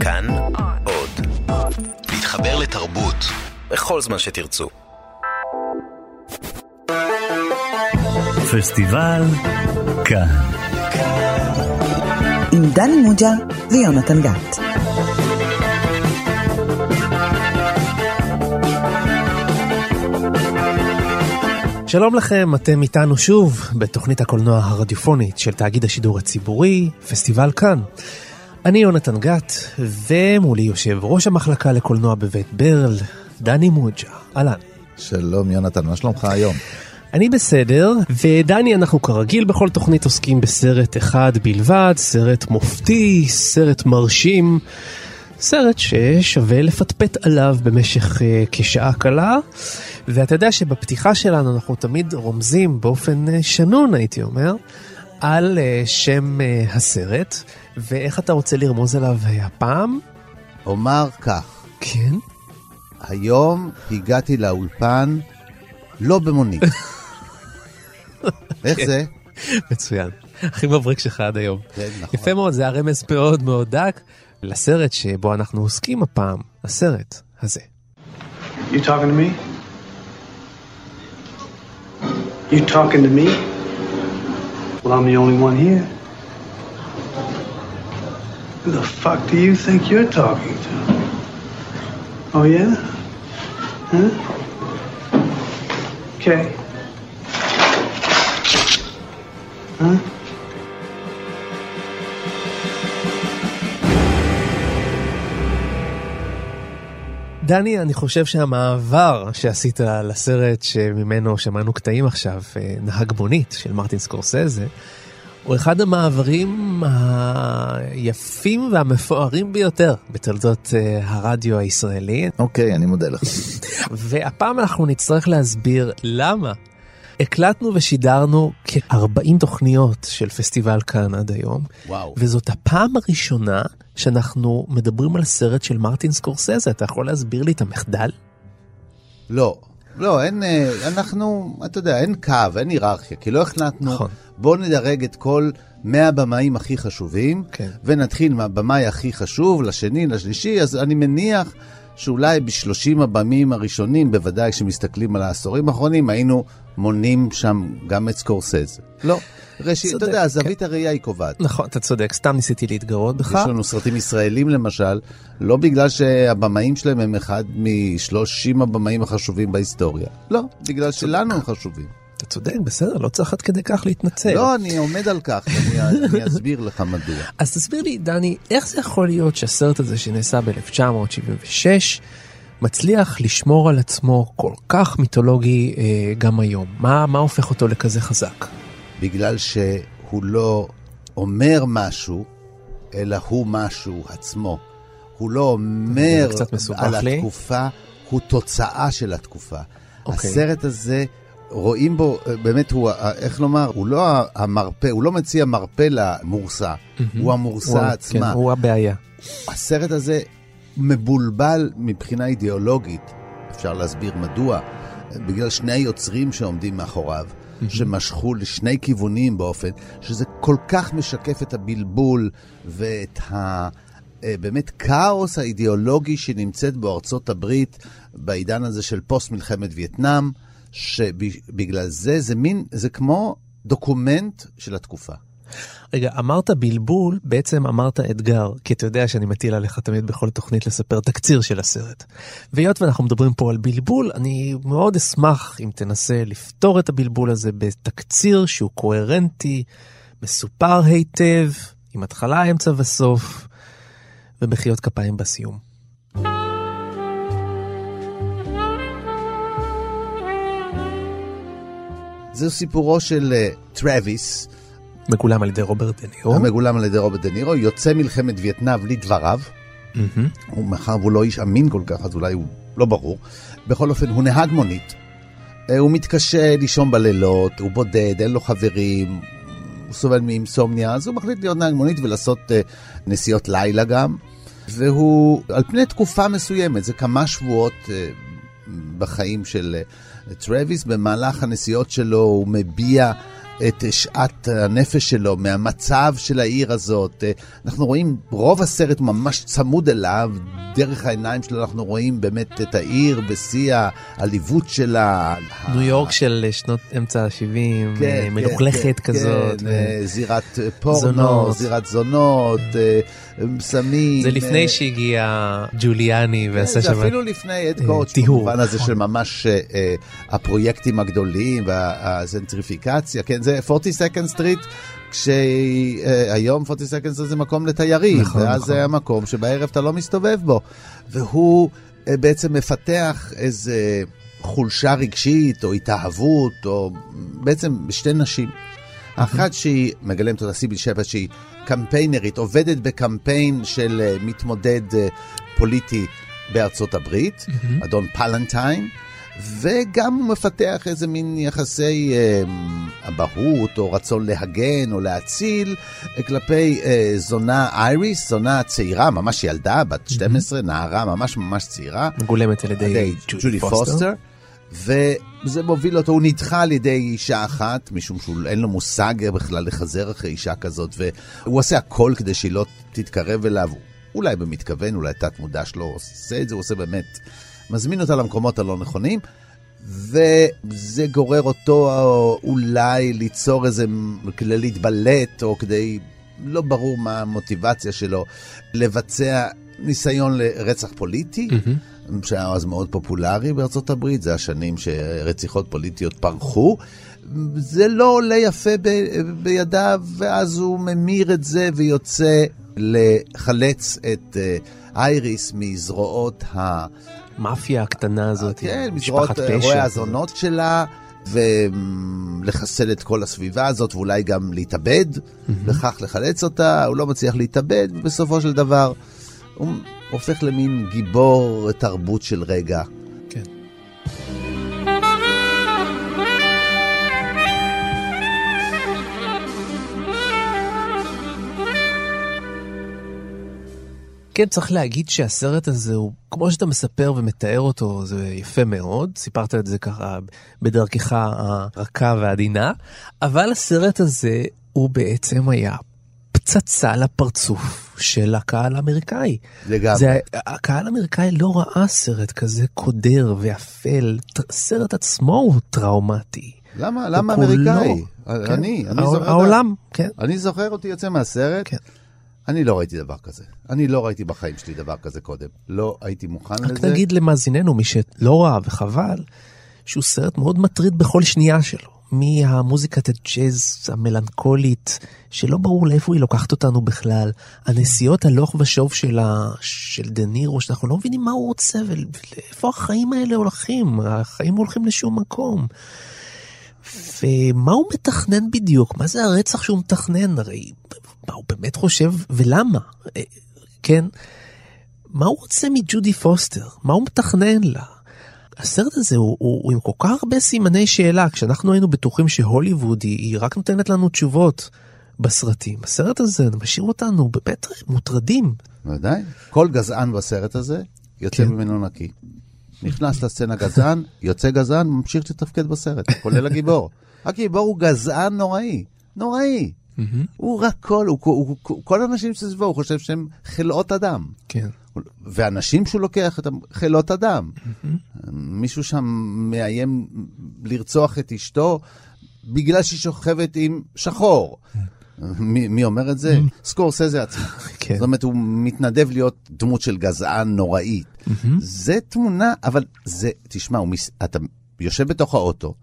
כאן עוד. להתחבר לתרבות בכל זמן שתרצו. פסטיבל כאן. עם דני מוג'ה ויונתן גת. שלום לכם, אתם איתנו שוב בתוכנית הקולנוע הרדיופונית של תאגיד השידור הציבורי, פסטיבל כאן. אני יונתן גת, ומולי יושב ראש המחלקה לקולנוע בבית ברל, דני מוג'ה. אהלן. שלום יונתן, מה שלומך היום? אני בסדר, ודני, אנחנו כרגיל בכל תוכנית עוסקים בסרט אחד בלבד, סרט מופתי, סרט מרשים, סרט ששווה לפטפט עליו במשך uh, כשעה קלה. ואתה יודע שבפתיחה שלנו אנחנו תמיד רומזים באופן uh, שנון, הייתי אומר, על uh, שם uh, הסרט, ואיך אתה רוצה לרמוז עליו הפעם? אומר כך, כן? היום הגעתי לאולפן לא במונית. איך זה? מצוין. הכי מבריק שלך עד היום. כן, נכון. יפה מאוד, זה הרמז מאוד מאוד דק לסרט שבו אנחנו עוסקים הפעם, הסרט הזה. You talking to me? You talking to me? Well, I'm the only one here. Who the fuck do you think you're talking to? Oh, yeah? Huh? Okay. Huh? דני, אני חושב שהמעבר שעשית לסרט שממנו שמענו קטעים עכשיו, אה, נהג מונית של מרטין סקורסזה, הוא אחד המעברים היפים והמפוארים ביותר בתולדות אה, הרדיו הישראלי. אוקיי, אני מודה לך. והפעם אנחנו נצטרך להסביר למה. הקלטנו ושידרנו כ-40 תוכניות של פסטיבל כאן עד היום, וואו. וזאת הפעם הראשונה שאנחנו מדברים על סרט של מרטין סקורסזה. אתה יכול להסביר לי את המחדל? לא, לא, אין, אה, אנחנו, אתה יודע, אין קו, אין היררכיה, כי לא החלטנו, נכון. בואו נדרג את כל 100 הבמאים הכי חשובים, כן. ונתחיל מהבמאי הכי חשוב, לשני, לשלישי, אז אני מניח שאולי ב-30 הבמים הראשונים, בוודאי כשמסתכלים על העשורים האחרונים, היינו מונים שם גם את סקורסזה. לא, ראשית, אתה יודע, כן. זווית הראייה היא קובעת. נכון, אתה צודק, סתם ניסיתי להתגרות בך. יש לנו סרטים ישראלים למשל, לא בגלל שהבמאים שלהם הם אחד מ-30 הבמאים החשובים בהיסטוריה. לא, בגלל שלנו הם חשובים. אתה צודק, בסדר, לא צריך עד כדי כך להתנצל. לא, אני עומד על כך, אני, אני אסביר לך מדוע. אז תסביר לי, דני, איך זה יכול להיות שהסרט הזה שנעשה ב-1976 מצליח לשמור על עצמו כל כך מיתולוגי אה, גם היום? מה, מה הופך אותו לכזה חזק? בגלל שהוא לא אומר משהו, אלא הוא משהו עצמו. הוא לא אומר על לי. התקופה, הוא תוצאה של התקופה. אוקיי. הסרט הזה, רואים בו, אה, באמת, הוא, ה- איך לומר, הוא לא המרפא, הוא לא מציע מרפא למורסה, הוא המורסה הוא- עצמה. כן, הוא הבעיה. הסרט הזה מבולבל מבחינה אידיאולוגית, אפשר להסביר מדוע, בגלל שני היוצרים שעומדים מאחוריו, שמשכו לשני כיוונים באופן, שזה כל כך משקף את הבלבול ואת ה... אה, באמת כאוס האידיאולוגי שנמצאת בו ארצות הברית בעידן הזה של פוסט מלחמת וייטנאם, שבגלל זה זה מין, זה כמו דוקומנט של התקופה. רגע, אמרת בלבול, בעצם אמרת אתגר, כי אתה יודע שאני מטיל עליך תמיד בכל תוכנית לספר תקציר של הסרט. והיות ואנחנו מדברים פה על בלבול, אני מאוד אשמח אם תנסה לפתור את הבלבול הזה בתקציר שהוא קוהרנטי, מסופר היטב, עם התחלה, אמצע וסוף, ומחיאות כפיים בסיום. זהו סיפורו של אה, טרוויס, מגולם על ידי רוברט דנירו. המגולם על ידי רוברט דה נירו, יוצא מלחמת וייטנאם לדבריו. הוא מאחר והוא לא איש אמין כל כך, אז אולי הוא לא ברור. בכל אופן, הוא נהג מונית, אה, הוא מתקשה לישון בלילות, הוא בודד, אין לו חברים, הוא סובל מאימסומניה, אז הוא מחליט להיות נהג מונית ולעשות אה, נסיעות לילה גם. והוא, על פני תקופה מסוימת, זה כמה שבועות אה, בחיים של טרוויס, במהלך הנסיעות שלו הוא מביע את שאט הנפש שלו מהמצב של העיר הזאת. אה, אנחנו רואים, רוב הסרט ממש צמוד אליו, דרך העיניים שלו אנחנו רואים באמת את העיר בשיא העליבות שלה. ניו יורק של שנות אמצע ה-70, כן, מלוכלכת כן, כזאת. כן, ו... זירת פורנו, זונות. זירת זונות, סמים. זה לפני שהגיע ג'וליאני ועשה שם... זה אפילו לפני אד קורץ', במובן הזה של ממש הפרויקטים הגדולים והזנטריפיקציה, כן, זה 42nd סטריט. כשהיום 42nd זה מקום לתיירים, נכון, ואז נכון. זה המקום שבערב אתה לא מסתובב בו. והוא בעצם מפתח איזה חולשה רגשית, או התאהבות, או בעצם שתי נשים. אחת שהיא מגלמת אותה סיביל שפט, שהיא קמפיינרית, עובדת בקמפיין של מתמודד פוליטי בארצות הברית, אדון פלנטיין. וגם הוא מפתח איזה מין יחסי אה, אבהות או רצון להגן או להציל אה, כלפי אה, זונה אייריס, זונה צעירה, ממש ילדה, בת 12, mm-hmm. נערה ממש ממש צעירה. מגולמת על ידי ג'ודי פוסטר. וזה מוביל אותו, הוא נדחה על ידי אישה אחת, משום שאין לו מושג בכלל לחזר אחרי אישה כזאת, והוא עושה הכל כדי שהיא לא תתקרב אליו, אולי במתכוון, אולי תת מודע שלו עושה את זה, הוא עושה באמת מזמין אותה למקומות הלא נכונים, וזה גורר אותו אולי ליצור איזה, כדי להתבלט, או כדי, לא ברור מה המוטיבציה שלו, לבצע ניסיון לרצח פוליטי. Mm-hmm. שהיה אז מאוד פופולרי בארצות הברית, זה השנים שרציחות פוליטיות פרחו. זה לא עולה יפה ב, בידיו, ואז הוא ממיר את זה ויוצא לחלץ את אה, אייריס מזרועות ה... המאפיה הקטנה הזאת, כן, מזרועות אה, רואי הזונות שלה. ולחסל את כל הסביבה הזאת, ואולי גם להתאבד, וכך לחלץ אותה, הוא לא מצליח להתאבד, ובסופו של דבר הוא הופך למין גיבור תרבות של רגע. כן. כן, צריך להגיד שהסרט הזה הוא, כמו שאתה מספר ומתאר אותו, זה יפה מאוד. סיפרת את זה ככה בדרכך הרכה והעדינה, אבל הסרט הזה הוא בעצם היה פצצה לפרצוף של הקהל האמריקאי. לגמרי. זה, הקהל האמריקאי לא ראה סרט כזה קודר ואפל, הסרט עצמו הוא טראומטי. למה? למה אמריקאי? כן. אני, אני זוכר... העולם, כן. אני זוכר אותי יוצא מהסרט. כן. אני לא ראיתי דבר כזה. אני לא ראיתי בחיים שלי דבר כזה קודם. לא הייתי מוכן רק לזה. רק נגיד למאזיננו, מי שלא ראה וחבל, שהוא סרט מאוד מטריד בכל שנייה שלו. מהמוזיקת הג'אז המלנכולית, שלא ברור לאיפה היא לוקחת אותנו בכלל, הנסיעות הלוך ושוב שלה, של דה נירו, שאנחנו לא מבינים מה הוא רוצה ולאיפה החיים האלה הולכים, החיים הולכים לשום מקום. ומה הוא מתכנן בדיוק? מה זה הרצח שהוא מתכנן? הרי מה הוא באמת חושב ולמה? אה, כן? מה הוא רוצה מג'ודי פוסטר? מה הוא מתכנן לה? הסרט הזה הוא, הוא, הוא עם כל כך הרבה סימני שאלה, כשאנחנו היינו בטוחים שהוליווד היא, היא רק נותנת לנו תשובות בסרטים. הסרט הזה משאיר אותנו באמת מוטרדים. ודאי. כל גזען בסרט הזה יוצא כן. ממנו נקי. נכנס לסצנה גזען, יוצא גזען, ממשיך לתפקד בסרט, כולל הגיבור. הגיבור הוא גזען נוראי, נוראי. Mm-hmm. הוא רק כל, הוא, הוא, הוא, כל האנשים שסביבו, הוא חושב שהם חלאות אדם. כן. ואנשים שהוא לוקח את אדם. Mm-hmm. מישהו שם מאיים לרצוח את אשתו בגלל שהיא שוכבת עם שחור. מי, מי אומר את זה? סקורסזה עצמו. כן. זאת אומרת, הוא מתנדב להיות דמות של גזען נוראית. זה תמונה, אבל זה, תשמע, מס... אתה יושב בתוך האוטו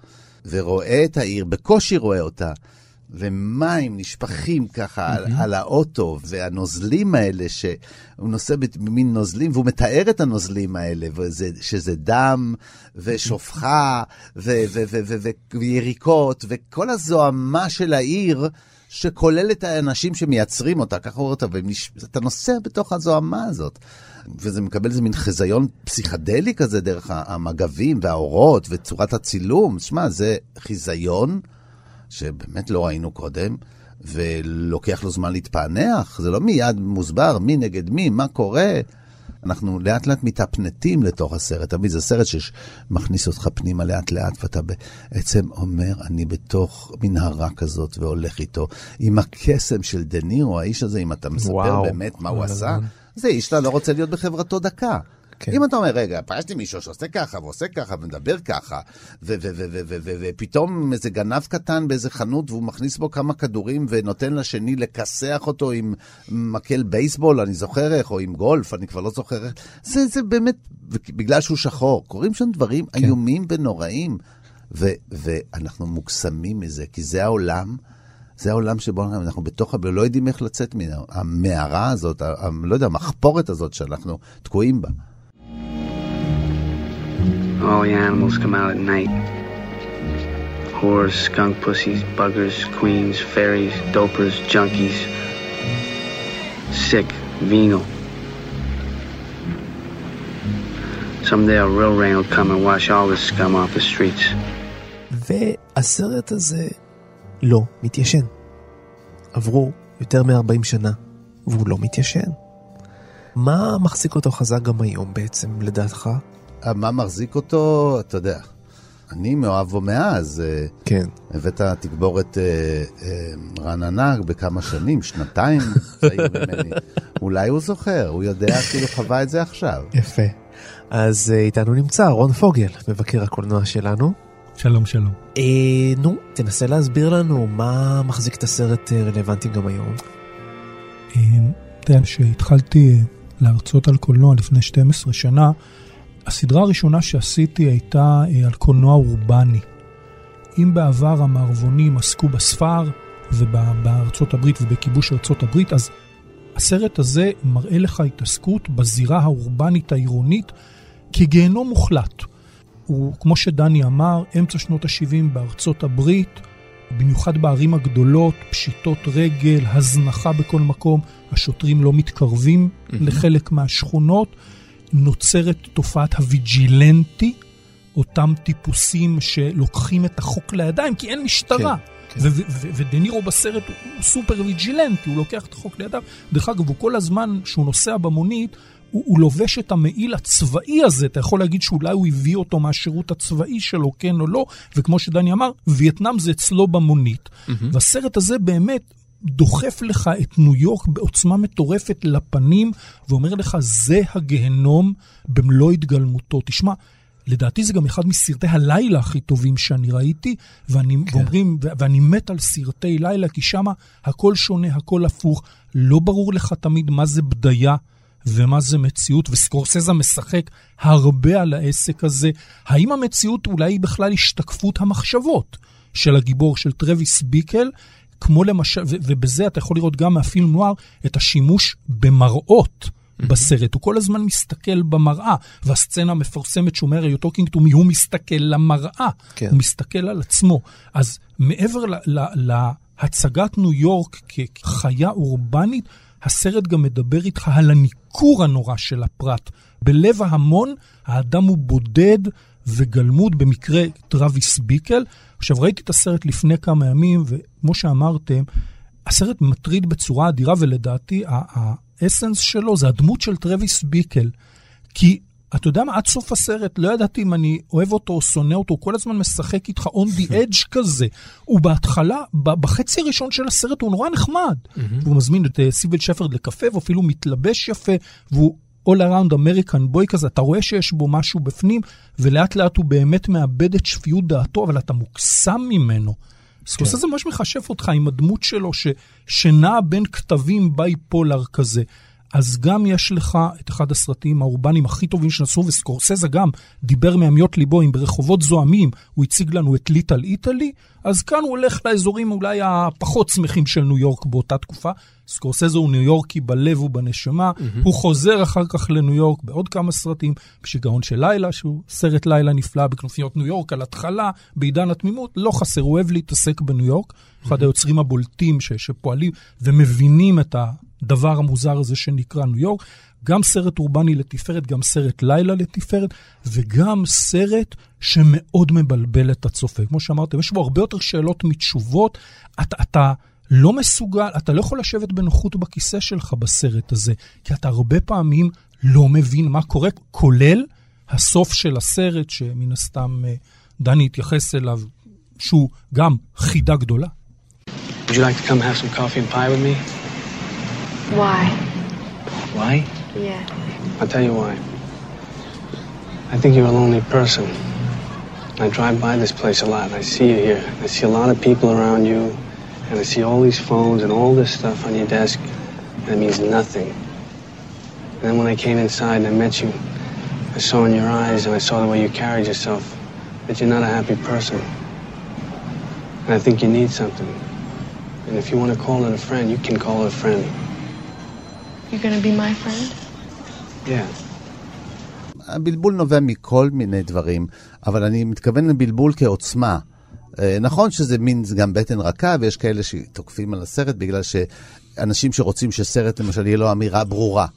ורואה את העיר, בקושי רואה אותה. ומים נשפכים ככה. על, על האוטו, והנוזלים האלה, שהוא נושא במין נוזלים, והוא מתאר את הנוזלים האלה, וזה, שזה דם, ושופחה, ויריקות, וכל הזוהמה של העיר, שכולל את האנשים שמייצרים אותה, ככה הוא אותה, ואתה נוסע בתוך הזוהמה הזאת. וזה מקבל איזה מין חזיון פסיכדלי כזה דרך המגבים והאורות וצורת הצילום. שמע, זה חיזיון. שבאמת לא ראינו קודם, ולוקח לו זמן להתפענח, זה לא מיד מוסבר מי נגד מי, מה קורה. אנחנו לאט לאט מתאפנטים לתוך הסרט. תמיד זה סרט שמכניס אותך פנימה לאט לאט, ואתה בעצם אומר, אני בתוך מנהרה כזאת והולך איתו. עם הקסם של דה נירו, האיש הזה, אם אתה מספר וואו. באמת מה הוא עשה, זה איש שאתה לא רוצה להיות בחברתו דקה. כן. אם אתה אומר, רגע, פגשתי מישהו שעושה ככה ועושה ככה ומדבר ככה, ופתאום איזה גנב קטן באיזה חנות והוא מכניס בו כמה כדורים ונותן לשני לכסח אותו עם מקל בייסבול, אני זוכר איך, או עם גולף, אני כבר לא זוכר איך, זה, זה באמת, בגלל שהוא שחור, קורים שם דברים כן. איומים ונוראים, ואנחנו מוקסמים מזה, כי זה העולם. זה העולם שבו אנחנו בתוך, לא יודעים איך לצאת מהמערה הזאת, לא יודע, המחפורת הזאת שאנחנו תקועים בה. All the animals come out at night. Whores, skunk pussies, buggers, queens, fairies, dopers, junkies. Sick, venal. Someday a real rain will come and wash all this scum off the streets. והסרט הזה לא מתיישן. עברו יותר מ-40 שנה, והוא לא מתיישן. מה מחזיק אותו חזק גם היום בעצם, לדעתך? מה מחזיק אותו, אתה יודע. אני מאוהבו מאז. אה, כן. הבאת תגבורת אה, אה, רעננה בכמה שנים, שנתיים צעיר ממני. אולי הוא זוכר, הוא יודע, כאילו חווה את זה עכשיו. יפה. אז אה, איתנו נמצא רון פוגל, מבקר הקולנוע שלנו. שלום, שלום. אה, נו, תנסה להסביר לנו מה מחזיק את הסרט אה, רלוונטי גם היום. אה, אתה יודע, כשהתחלתי להרצות על קולנוע לפני 12 שנה, הסדרה הראשונה שעשיתי הייתה אה, על קולנוע אורבני. אם בעבר המערבונים עסקו בספר ובארצות הברית ובכיבוש ארצות הברית, אז הסרט הזה מראה לך התעסקות בזירה האורבנית העירונית כגיהנום מוחלט. הוא, כמו שדני אמר, אמצע שנות ה-70 בארצות הברית, במיוחד בערים הגדולות, פשיטות רגל, הזנחה בכל מקום, השוטרים לא מתקרבים mm-hmm. לחלק מהשכונות. נוצרת תופעת הוויג'ילנטי, אותם טיפוסים שלוקחים את החוק לידיים, כי אין משטרה. כן, כן. ודנירו בסרט הוא סופר ויג'ילנטי, הוא לוקח את החוק לידיו. דרך אגב, הוא כל הזמן, כשהוא נוסע במונית, הוא, הוא לובש את המעיל הצבאי הזה, אתה יכול להגיד שאולי הוא הביא אותו מהשירות הצבאי שלו, כן או לא, וכמו שדני אמר, וייטנאם זה אצלו במונית. Mm-hmm. והסרט הזה באמת דוחף לך את ניו יורק בעוצמה מטורפת לפנים, ואומר לך, זה הגיהנום במלוא התגלמותו. תשמע, לדעתי זה גם אחד מסרטי הלילה הכי טובים שאני ראיתי, ואני, כן. ואומרים, ואני מת על סרטי לילה, כי שם הכל שונה, הכל הפוך. לא ברור לך תמיד מה זה בדיה ומה זה מציאות, וסקורסזה משחק הרבה על העסק הזה. האם המציאות אולי היא בכלל השתקפות המחשבות של הגיבור, של טרוויס ביקל, כמו למשל, ובזה אתה יכול לראות גם מהפילם נוער את השימוש במראות. בסרט, הוא כל הזמן מסתכל במראה, והסצנה המפורסמת שאומר are you talking to me, הוא מסתכל למראה, כן. הוא מסתכל על עצמו. אז מעבר להצגת ניו יורק כחיה אורבנית, הסרט גם מדבר איתך על הניכור הנורא של הפרט. בלב ההמון, האדם הוא בודד וגלמוד, במקרה טרוויס ביקל, עכשיו, ראיתי את הסרט לפני כמה ימים, וכמו שאמרתם, הסרט מטריד בצורה אדירה, ולדעתי האסנס שלו זה הדמות של טרוויס ביקל. כי אתה יודע מה, עד סוף הסרט לא ידעתי אם אני אוהב אותו או שונא אותו, הוא כל הזמן משחק איתך on the edge כזה. הוא בהתחלה, בחצי הראשון של הסרט הוא נורא נחמד. והוא מזמין את אה, סיבל שפרד לקפה, ואפילו מתלבש יפה, והוא all around American boy כזה, אתה רואה שיש בו משהו בפנים, ולאט לאט הוא באמת מאבד את שפיות דעתו, אבל אתה מוקסם ממנו. סקורסזה כן. ממש מכשף אותך עם הדמות שלו, ש, שנע בין כתבים בייפולר כזה. אז גם יש לך את אחד הסרטים האורבניים הכי טובים שנעשו, וסקורסזה גם דיבר מעמיות ליבו, אם ברחובות זועמים הוא הציג לנו את ליטל איטלי, אז כאן הוא הולך לאזורים אולי הפחות שמחים של ניו יורק באותה תקופה. סקורסזה הוא ניו יורקי בלב ובנשמה, mm-hmm. הוא חוזר אחר כך לניו יורק בעוד כמה סרטים, בשיגעון של לילה, שהוא סרט לילה נפלא בכנופיות ניו יורק, על התחלה, בעידן התמימות, לא חסר, הוא אוהב להתעסק בניו יורק, mm-hmm. אחד היוצרים הבולטים ש, שפועלים ומבינים את הדבר המוזר הזה שנקרא ניו יורק. גם סרט אורבני לתפארת, גם סרט לילה לתפארת, וגם סרט שמאוד מבלבל את הצופה. כמו שאמרתם, יש בו הרבה יותר שאלות מתשובות. אתה, אתה לא מסוגל, אתה לא יכול לשבת בנוחות בכיסא שלך בסרט הזה, כי אתה הרבה פעמים לא מבין מה קורה, כולל הסוף של הסרט, שמן הסתם אה, דני התייחס אליו, שהוא גם חידה גדולה. Would you like to come have some coffee and pie with me? Why? Why? Yeah. I'll tell you why. I think you're a lonely person. I drive by this place a lot, I see you here. I see a lot of people around you, and I see all these phones and all this stuff on your desk, and it means nothing. And then when I came inside and I met you, I saw in your eyes and I saw the way you carried yourself that you're not a happy person. And I think you need something. And if you want to call it a friend, you can call it a friend. You're gonna be my friend? Yeah. הבלבול נובע מכל מיני דברים, אבל אני מתכוון לבלבול כעוצמה. אה, נכון שזה מין גם בטן רכה, ויש כאלה שתוקפים על הסרט בגלל שאנשים שרוצים שסרט למשל יהיה לו אמירה ברורה.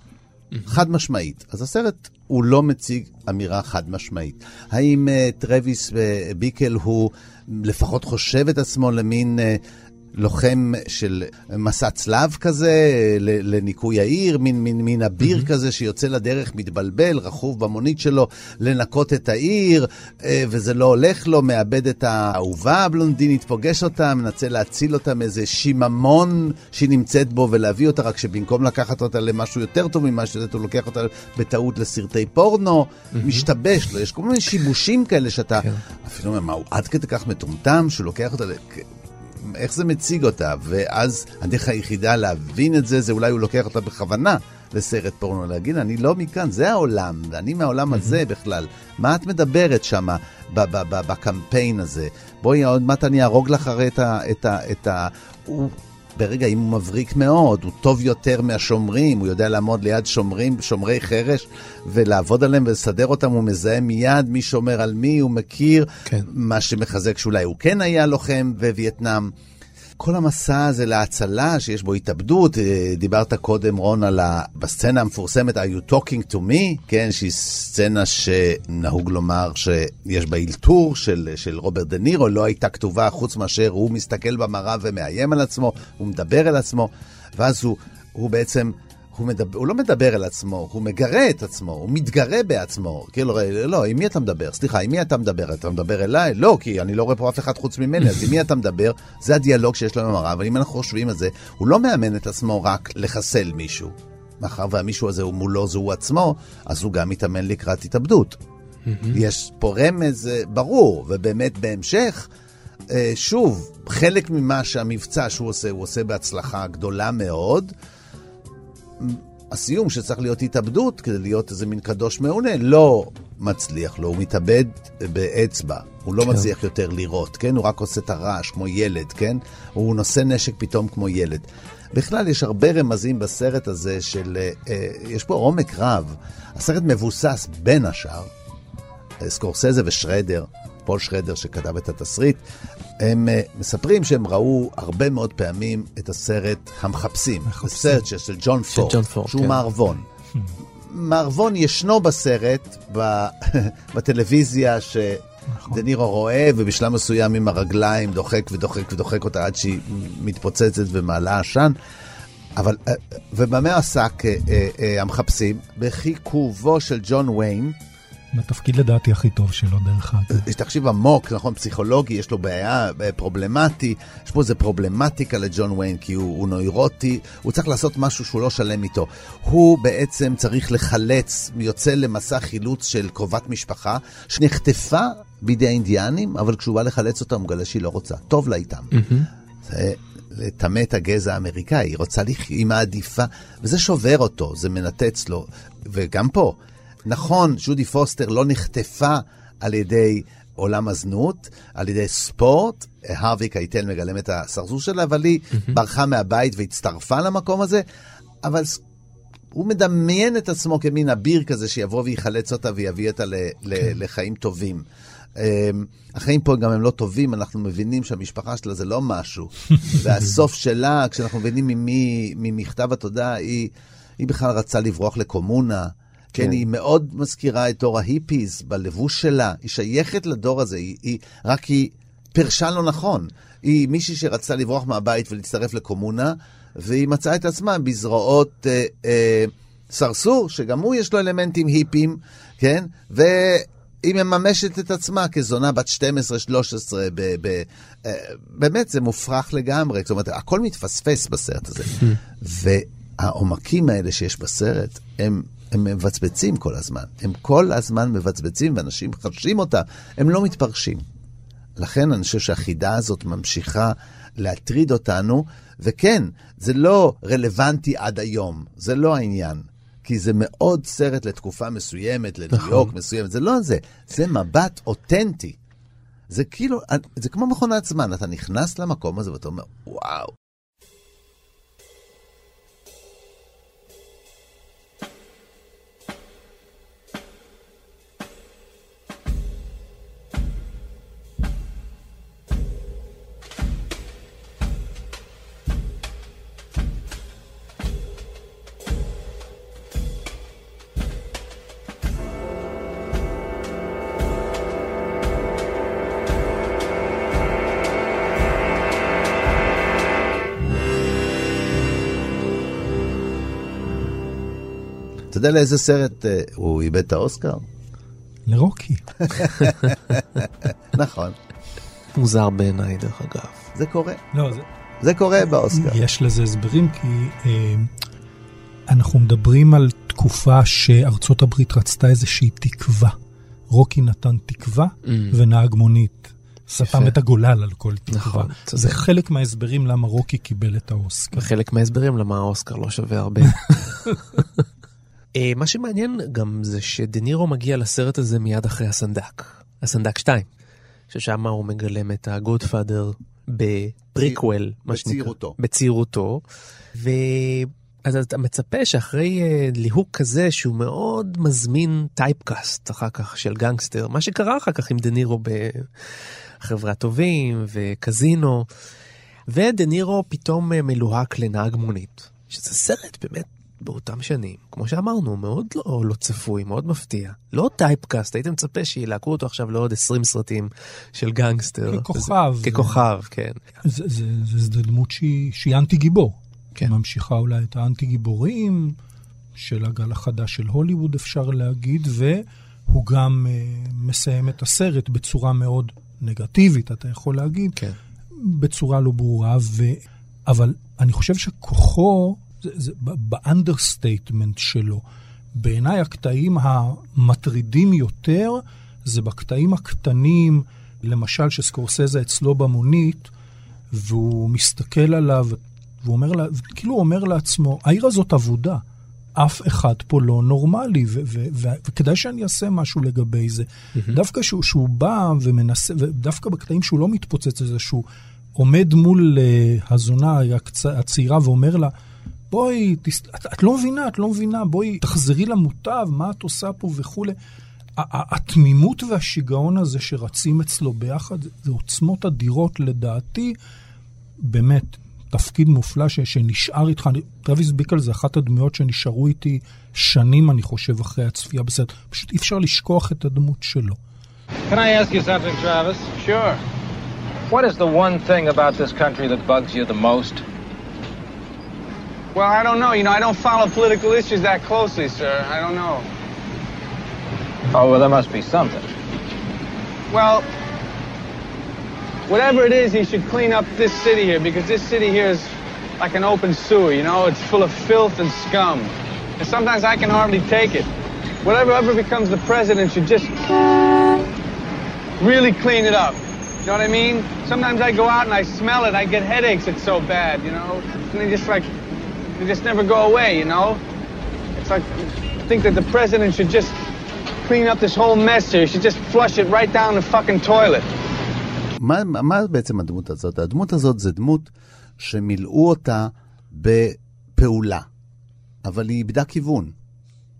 חד משמעית. אז הסרט הוא לא מציג אמירה חד משמעית. האם uh, טרוויס uh, ביקל הוא לפחות חושב את עצמו למין uh, לוחם של מסע צלב כזה, לניקוי העיר, מין, מין, מין אביר mm-hmm. כזה שיוצא לדרך, מתבלבל, רכוב במונית שלו, לנקות את העיר, אה, וזה לא הולך לו, מאבד את האהובה הבלונדינית, פוגש אותה, מנסה להציל אותה מאיזה שיממון שהיא נמצאת בו ולהביא אותה, רק שבמקום לקחת אותה למשהו יותר טוב ממה שזה, הוא לוקח אותה בטעות לסרטי פורנו, mm-hmm. משתבש לו, יש כל מיני שיבושים כאלה שאתה, כן. אפילו אומר, מה, הוא עד כדי כך מטומטם שהוא לוקח אותה... איך זה מציג אותה, ואז הדרך היחידה להבין את זה, זה אולי הוא לוקח אותה בכוונה לסרט פורנו, להגיד, אני לא מכאן, זה העולם, ואני מהעולם הזה בכלל. מה את מדברת שם בקמפיין הזה? בואי, עוד מעט אני אהרוג לך הרי את ה... את ה, את ה הוא, ברגע, אם הוא מבריק מאוד, הוא טוב יותר מהשומרים, הוא יודע לעמוד ליד שומרים, שומרי חרש, ולעבוד עליהם ולסדר אותם, הוא מזהה מיד מי שומר על מי, הוא מכיר, כן. מה שמחזק שאולי הוא כן היה לוחם בווייטנאם. כל המסע הזה להצלה, שיש בו התאבדות, אה, דיברת קודם, רון, על ה... בסצנה המפורסמת, are you talking to me? כן, שהיא סצנה שנהוג לומר שיש בה אלתור של, של רוברט דה נירו, לא הייתה כתובה חוץ מאשר הוא מסתכל במראה ומאיים על עצמו, הוא מדבר על עצמו, ואז הוא, הוא בעצם... הוא, מדבר, הוא לא מדבר אל עצמו, הוא מגרה את עצמו, הוא מתגרה בעצמו. כאילו, לא, עם מי אתה מדבר? סליחה, עם מי אתה מדבר? אתה מדבר אליי? לא, כי אני לא רואה פה אף אחד חוץ ממני, אז עם מי אתה מדבר? זה הדיאלוג שיש לנו עם הרב, אבל אם אנחנו חושבים על זה, הוא לא מאמן את עצמו רק לחסל מישהו. מאחר והמישהו הזה הוא מולו זה הוא עצמו, אז הוא גם מתאמן לקראת התאבדות. יש פה רמז אה, ברור, ובאמת בהמשך, אה, שוב, חלק ממה שהמבצע שהוא עושה, הוא עושה בהצלחה גדולה מאוד. הסיום שצריך להיות התאבדות כדי להיות איזה מין קדוש מעונה, לא מצליח לו, הוא מתאבד באצבע, הוא לא כן. מצליח יותר לראות, כן? הוא רק עושה את הרעש כמו ילד, כן? הוא נושא נשק פתאום כמו ילד. בכלל, יש הרבה רמזים בסרט הזה של... אה, יש פה עומק רב. הסרט מבוסס בין השאר, סקורסזה ושרדר, פול שרדר שכתב את התסריט, הם uh, מספרים שהם ראו הרבה מאוד פעמים את הסרט המחפשים, הסרט של ג'ון פורד, שהוא כן. מערבון. מערבון ישנו בסרט, ב... בטלוויזיה, נכון. שדנירו רואה, ובשלב מסוים עם הרגליים דוחק ודוחק ודוחק אותה עד שהיא מתפוצצת ומעלה עשן. אבל, אה, ובמה עסק אה, המחפשים? בחיכובו של ג'ון ויין, התפקיד לדעתי הכי טוב שלו, דרך אגב. יש תחשיב עמוק, נכון, פסיכולוגי, יש לו בעיה אה, פרובלמטי, יש פה איזה פרובלמטיקה לג'ון ויין, כי הוא, הוא נוירוטי, הוא צריך לעשות משהו שהוא לא שלם איתו. הוא בעצם צריך לחלץ, יוצא למסע חילוץ של קרובת משפחה, שנחטפה בידי האינדיאנים, אבל כשהוא בא לחלץ אותה, הוא מגלה שהיא לא רוצה. טוב לה איתם. זה לטמא את הגזע האמריקאי, היא רוצה לחיות, היא מעדיפה, וזה שובר אותו, זה מנתץ לו. וגם פה, נכון, ג'ודי פוסטר לא נחטפה על ידי עולם הזנות, על ידי ספורט, הרווי קייטל מגלם את הסרזור שלה, אבל היא ברחה מהבית והצטרפה למקום הזה, אבל הוא מדמיין את עצמו כמין אביר כזה שיבוא ויחלץ אותה ויביא אותה ל- ל- כן. לחיים טובים. אמ, החיים פה גם הם לא טובים, אנחנו מבינים שהמשפחה שלה זה לא משהו. והסוף שלה, כשאנחנו מבינים ממי, ממכתב התודה, היא, היא בכלל רצה לברוח לקומונה. כן, כן, היא מאוד מזכירה את דור ההיפיז בלבוש שלה, היא שייכת לדור הזה, היא, היא רק היא פרשה לא נכון. היא מישהי שרצתה לברוח מהבית ולהצטרף לקומונה, והיא מצאה את עצמה בזרועות אה, אה, סרסור, שגם הוא יש לו אלמנטים היפים, כן? והיא מממשת את עצמה כזונה בת 12-13, ב- ב- אה, באמת, זה מופרך לגמרי. זאת אומרת, הכל מתפספס בסרט הזה. והעומקים האלה שיש בסרט, הם... הם מבצבצים כל הזמן. הם כל הזמן מבצבצים, ואנשים חשים אותם. הם לא מתפרשים. לכן אני חושב שהחידה הזאת ממשיכה להטריד אותנו, וכן, זה לא רלוונטי עד היום, זה לא העניין. כי זה מאוד סרט לתקופה מסוימת, לניו נכון. יורק מסוימת, זה לא זה, זה מבט אותנטי. זה כאילו, זה כמו מכונת זמן, אתה נכנס למקום הזה ואתה אומר, וואו. יודע לאיזה סרט אה, הוא איבד את האוסקר? לרוקי. נכון, מוזר בעיניי, דרך אגב. זה קורה. לא, זה... זה קורה באוסקר. יש לזה הסברים, כי אה, אנחנו מדברים על תקופה שארצות הברית רצתה איזושהי תקווה. רוקי נתן תקווה Mm. ונהג מונית. סתם. את הגולל על כל תקווה. נכון, זה צודק. חלק מההסברים למה רוקי קיבל את האוסקר. וחלק מההסברים למה האוסקר לא שווה הרבה. אה, מה שמעניין גם זה שדה נירו מגיע לסרט הזה מיד אחרי הסנדק, הסנדק 2, ששם הוא מגלם את ה Godfather ב prequel, מה שנקרא. בצעירותו. בצעירותו. ו... אז אתה מצפה שאחרי אה, ליהוק כזה שהוא מאוד מזמין typecast אחר כך של גנגסטר, מה שקרה אחר כך עם דה נירו בחבר'ה טובים וקזינו, ודה נירו פתאום אה, מלוהק לנהג מונית, שזה סרט באמת באותם שנים, כמו שאמרנו, מאוד לא, לא צפוי, מאוד מפתיע. לא typecast, היית מצפה שילהקו אותו עכשיו לעוד 20 סרטים של גנגסטר. ככוכב. זה, ככוכב, כן. זה, זה, זה, זה דמות שהיא, שהיא אנטי גיבור. כן. ממשיכה אולי את האנטי גיבורים של הגל החדש של הוליווד, אפשר להגיד, והוא גם uh, מסיים את הסרט בצורה מאוד נגטיבית, אתה יכול להגיד, כן. בצורה לא ברורה, ו... אבל אני חושב שכוחו, זה, זה ב understatement שלו. בעיניי הקטעים המטרידים יותר זה בקטעים הקטנים, למשל שסקורסזה אצלו במונית, והוא מסתכל עליו, והוא אומר, לה, כאילו אומר לעצמו, העיר הזאת אבודה, אף אחד פה לא נורמלי, ו- ו- ו- וכדאי שאני אעשה משהו לגבי זה. Mm-hmm. דווקא שהוא, שהוא בא ומנסה, ודווקא בקטעים שהוא לא מתפוצץ לזה, שהוא עומד מול uh, הזונה. הצעירה ואומר לה, בואי, תס... את, את לא מבינה, את לא מבינה, בואי, תחזרי למוטב, מה את עושה פה וכולי. התמימות והשיגעון הזה שרצים אצלו ביחד, זה- עוצמות אדירות לדעתי, באמת, תפקיד מופלא ש, שנשאר איתך. אני- טרוויס ביקל זה אחת הדמויות שנשארו איתי שנים, אני חושב, אחרי הצפייה בסרט. פשוט אי אפשר לשכוח את הדמות שלו. Can I ask you something, Travis? Sure. What is the one thing about this country that bugs you the most? Well, I don't know. You know, I don't follow political issues that closely, sir. I don't know. Oh, well, there must be something. Well, whatever it is, he should clean up this city here because this city here is like an open sewer, you know? It's full of filth and scum. And sometimes I can hardly take it. Whatever ever becomes the president should just really clean it up. You know what I mean? Sometimes I go out and I smell it, I get headaches, it's so bad, you know? And they just like, they just never go away, you know? It's like, I think that the president should just clean up this whole mess here. He should just flush it right down the fucking toilet. מה, מה בעצם הדמות הזאת? הדמות הזאת זה דמות שמילאו אותה בפעולה, אבל היא איבדה כיוון.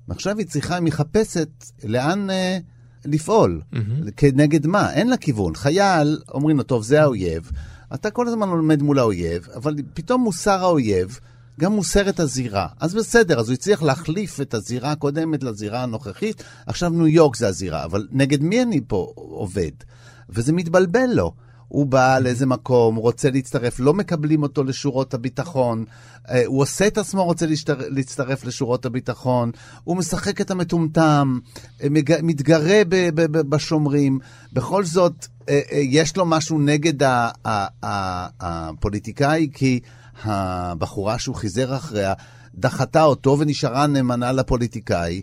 ועכשיו היא צריכה, היא מחפשת לאן אה, לפעול, mm-hmm. כנגד מה, אין לה כיוון. חייל, אומרים לו, טוב, זה האויב, אתה כל הזמן עומד מול האויב, אבל פתאום מוסר האויב, גם מוסר את הזירה. אז בסדר, אז הוא הצליח להחליף את הזירה הקודמת לזירה הנוכחית, עכשיו ניו יורק זה הזירה, אבל נגד מי אני פה עובד? וזה מתבלבל לו. הוא בא לאיזה מקום, הוא רוצה להצטרף, לא מקבלים אותו לשורות הביטחון, אה, הוא עושה את עצמו רוצה להשתר... להצטרף לשורות הביטחון, הוא משחק את המטומטם, אה. מתגרה ב... ב... ב... בשומרים, בכל זאת, אה, יש לו משהו נגד. הפוליטיקאי, כי הבחורה שהוא חיזר אחריה דחתה אותו ונשארה נאמנה לפוליטיקאי.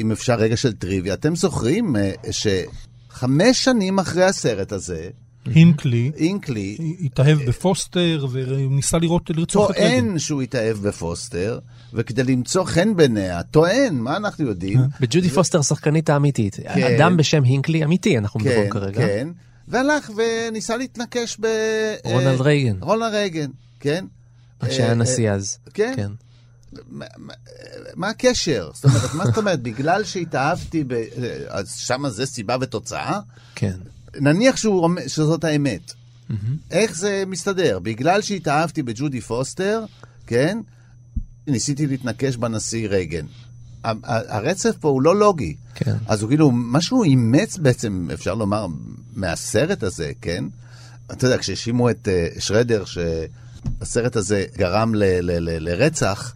אם אפשר רגע של טריוויה, אתם זוכרים שחמש שנים אחרי הסרט הזה, הינקלי, הינקלי, התאהב בפוסטר וניסה לראות, לרצוח את רייגן. טוען שהוא התאהב בפוסטר, וכדי למצוא חן בעיניה, טוען, מה אנחנו יודעים? בג'ודי פוסטר השחקנית האמיתית. כן. אדם בשם הינקלי אמיתי, אנחנו כן, מדברים כרגע. כן, והלך וניסה להתנקש ב... רונלד אה, רייגן. רונלד רייגן, כן. שהיה אה, נשיא אה, אז. כן. מה- מה- מה הקשר? זאת אומרת, מה זאת אומרת? בגלל שהתאהבתי, ב... אז שמה זה סיבה ותוצאה? כן. נניח שהוא, שזאת האמת. איך זה מסתדר? בגלל שהתאהבתי בג'ודי פוסטר, כן? ניסיתי להתנקש בנשיא רייגן. הרצף פה הוא לא לוגי. כן. אז הוא כאילו, מה שהוא אימץ בעצם, אפשר לומר, מהסרט הזה, כן? אתה יודע, כשהאשימו את uh, שרדר שהסרט הזה גרם לרצח,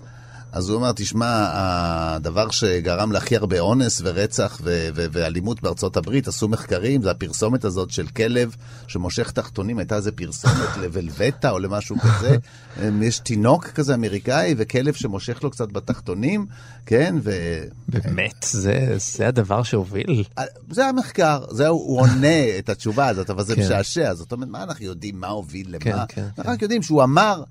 אז הוא אומר, תשמע, הדבר שגרם להכי הרבה אונס ורצח ו- ו- ואלימות בארצות הברית, עשו מחקרים, זה הפרסומת הזאת של כלב שמושך תחתונים, הייתה איזה פרסומת לוולבטה או למשהו כזה. יש תינוק כזה אמריקאי וכלב שמושך לו קצת בתחתונים, כן? ו... באמת, זה, זה הדבר שהוביל. זה המחקר, זה הוא עונה את התשובה הזאת, אבל זה כן. משעשע. זאת אומרת, מה אנחנו יודעים, מה הוביל למה? כן, כן, אנחנו רק יודעים שהוא אמר,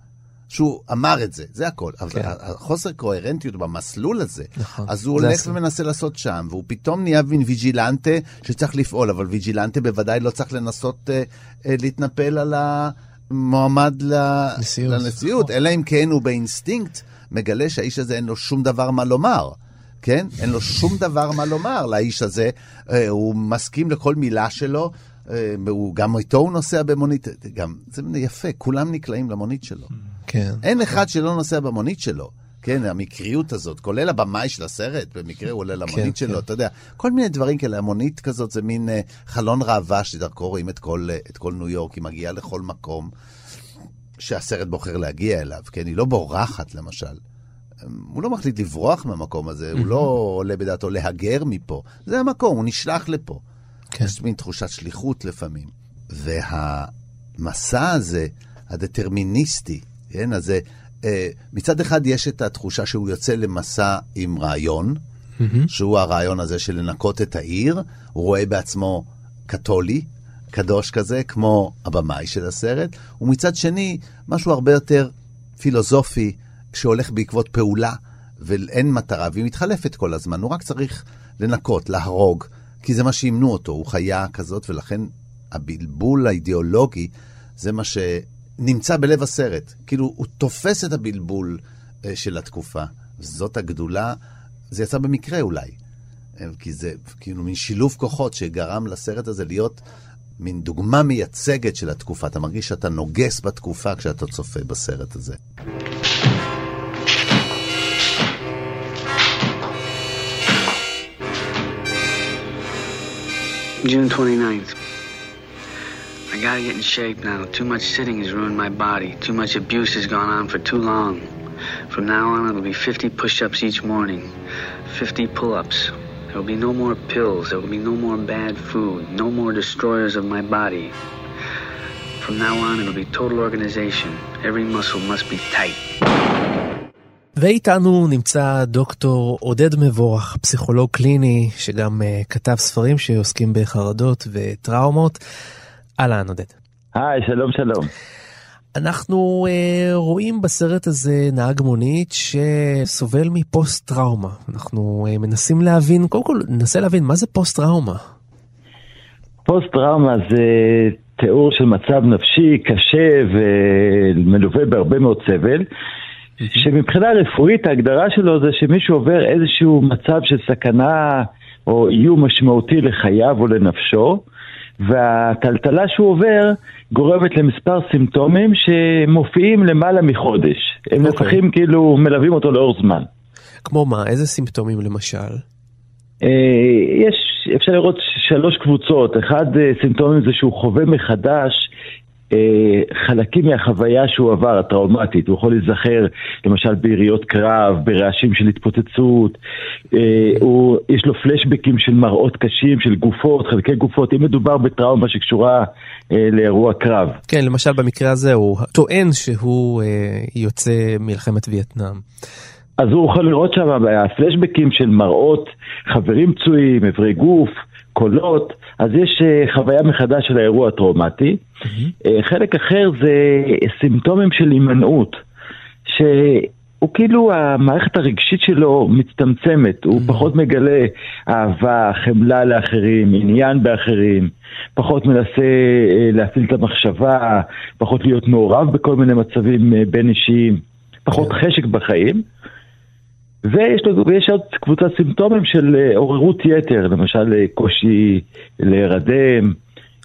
שהוא אמר את זה, זה הכל. אבל כן. החוסר קוהרנטיות במסלול הזה, נכון. אז הוא זה הולך הסיבה. ומנסה לעשות שם, והוא פתאום נהיה מין ויג'ילנטה שצריך לפעול, אבל ויג'ילנטה בוודאי לא צריך לנסות אה, אה, להתנפל על המועמד ל- נשיאות. לנשיאות, אלא אם כן הוא באינסטינקט מגלה שהאיש הזה אין לו שום דבר מה לומר. כן? אין לו שום דבר מה לומר לאיש הזה, אה, הוא מסכים לכל מילה שלו, אה, הוא, גם איתו הוא נוסע במונית, גם, זה יפה, כולם נקלעים למונית שלו. כן. אין אחד שלא נוסע במונית שלו. כן, המקריות הזאת, כולל הבמאי של הסרט, במקרה הוא עולה למונית כן, שלו, כן. אתה יודע, כל מיני דברים כאלה, המונית כזאת זה מין אה, חלון ראווה שדרכו רואים את כל, אה, את כל ניו יורק, היא מגיעה לכל מקום שהסרט בוחר להגיע אליו, כן, היא לא בורחת למשל. הוא לא מחליט לברוח מהמקום הזה, הוא לא עולה בדעתו להגר מפה. זה המקום, הוא נשלח לפה. כן. יש מין תחושת שליחות לפעמים. והמסע הזה, הדטרמיניסטי, כן, אז זה, אה, מצד אחד יש את התחושה שהוא יוצא למסע עם רעיון, שהוא הרעיון הזה של לנקות את העיר, הוא רואה בעצמו קתולי, קדוש כזה, כמו הבמאי של הסרט, ומצד שני, משהו הרבה יותר פילוסופי, שהולך בעקבות פעולה, ואין מטרה, והיא מתחלפת כל הזמן, הוא רק צריך לנקות, להרוג, כי זה מה שימנו אותו, הוא חיה כזאת, ולכן הבלבול האידיאולוגי זה מה שנמצא בלב הסרט. כאילו, הוא תופס את הבלבול אה, של התקופה. זאת הגדולה, זה יצא במקרה אולי. אה, כי זה כאילו מין שילוב כוחות שגרם לסרט הזה להיות מין דוגמה מייצגת של התקופה. אתה מרגיש שאתה נוגס בתקופה כשאתה צופה בסרט הזה. June 29th. I gotta get in shape now. Too much sitting has ruined my body. Too much abuse has gone on for too long. From now on, it'll be 50 push ups each morning, 50 pull ups. There will be no more pills. There will be no more bad food. No more destroyers of my body. From now on, it'll be total organization. Every muscle must be tight. ואיתנו נמצא דוקטור עודד מבורך, פסיכולוג קליני, שגם uh, כתב ספרים שעוסקים בחרדות וטראומות. אהלן עודד. היי, שלום שלום. אנחנו uh, רואים בסרט הזה נהג מונית שסובל מפוסט טראומה. אנחנו uh, מנסים להבין, קודם כל ננסה להבין מה זה פוסט טראומה. פוסט טראומה זה תיאור של מצב נפשי קשה ומלווה בהרבה מאוד סבל, שמבחינה רפואית ההגדרה שלו זה שמישהו עובר איזשהו מצב של סכנה או איום משמעותי לחייו או לנפשו, והטלטלה שהוא עובר גורמת למספר סימפטומים שמופיעים למעלה מחודש. הם אוקיי. נוכחים כאילו מלווים אותו לאור זמן. כמו מה? איזה סימפטומים למשל? אה, יש, אפשר לראות שלוש קבוצות. אחד אה, סימפטומים זה שהוא חווה מחדש חלקים מהחוויה שהוא עבר, הטראומטית. הוא יכול להיזכר למשל ביריות קרב, ברעשים של התפוצצות, אה, הוא, יש לו פלשבקים של מראות קשים, של גופות, חלקי גופות, אם מדובר בטראומה שקשורה אה, לאירוע קרב. כן, למשל במקרה הזה הוא טוען שהוא אה, יוצא מלחמת וייטנאם. אז הוא יכול לראות שם הפלשבקים של מראות חברים פצועים, אברי גוף, קולות, אז יש uh, חוויה מחדש של האירוע הטראומטי. Mm-hmm. Uh, חלק אחר זה סימפטומים של הימנעות, שהוא כאילו, המערכת הרגשית שלו מצטמצמת, הוא mm-hmm. פחות מגלה אהבה, חמלה לאחרים, עניין באחרים, פחות מנסה uh, להפעיל את המחשבה, פחות להיות מעורב בכל מיני מצבים בין אישיים, פחות כן. חשק בחיים. ויש, לו, ויש עוד קבוצת סימפטומים של אה, עוררות יתר, למשל אה, קושי להירדם,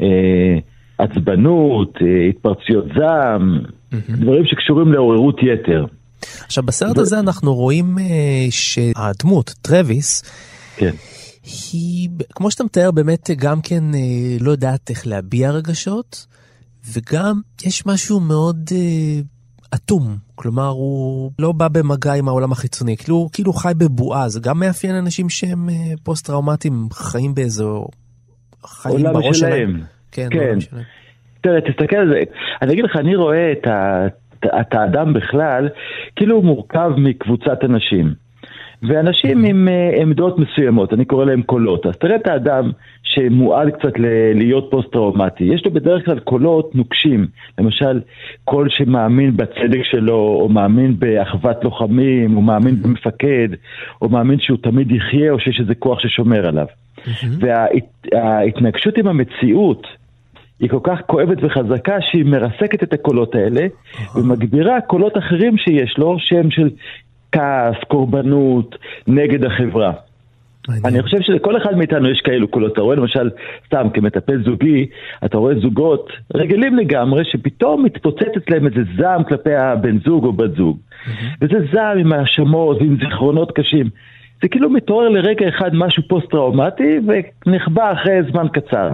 אה, עצבנות, התפרצויות זעם, mm-hmm. דברים שקשורים לעוררות יתר. עכשיו בסרט הזה אנחנו רואים שהדמות, טרוויס, כן. היא, כמו שאתה מתאר, באמת גם כן לא יודעת איך להביע רגשות, וגם יש משהו מאוד אטום, כלומר הוא לא בא במגע עם העולם החיצוני, כאילו, כאילו חי בבועה, זה גם מאפיין אנשים שהם אה, פוסט-טראומטיים, חיים באיזו... חיים בראש שלהם. כן, כן. תראה, תסתכל על זה, אני אגיד לך, אני רואה את, ה, את האדם בכלל, כאילו הוא מורכב מקבוצת אנשים. ואנשים עם אה, עמדות מסוימות, אני קורא להם קולות. אז תראה את האדם שמועד קצת ל- להיות פוסט-טראומטי. יש לו בדרך כלל קולות נוקשים. למשל, קול שמאמין בצדק שלו, או מאמין באחוות לוחמים, או מאמין במפקד, או מאמין שהוא תמיד יחיה, או שיש איזה כוח ששומר עליו. וההתנגשות עם המציאות, היא כל כך כואבת וחזקה שהיא מרסקת את הקולות האלה ומגבירה קולות אחרים שיש לו שהם של כעס, קורבנות, נגד החברה. אני חושב שלכל אחד מאיתנו יש כאלו קולות. אתה רואה למשל, סתם כמטפל זוגי, אתה רואה זוגות רגילים לגמרי, שפתאום מתפוצץ אצלם איזה זעם כלפי הבן זוג או בת זוג. וזה זעם עם האשמות ועם זיכרונות קשים. זה כאילו מתעורר לרגע אחד משהו פוסט-טראומטי ונחבא אחרי זמן קצר.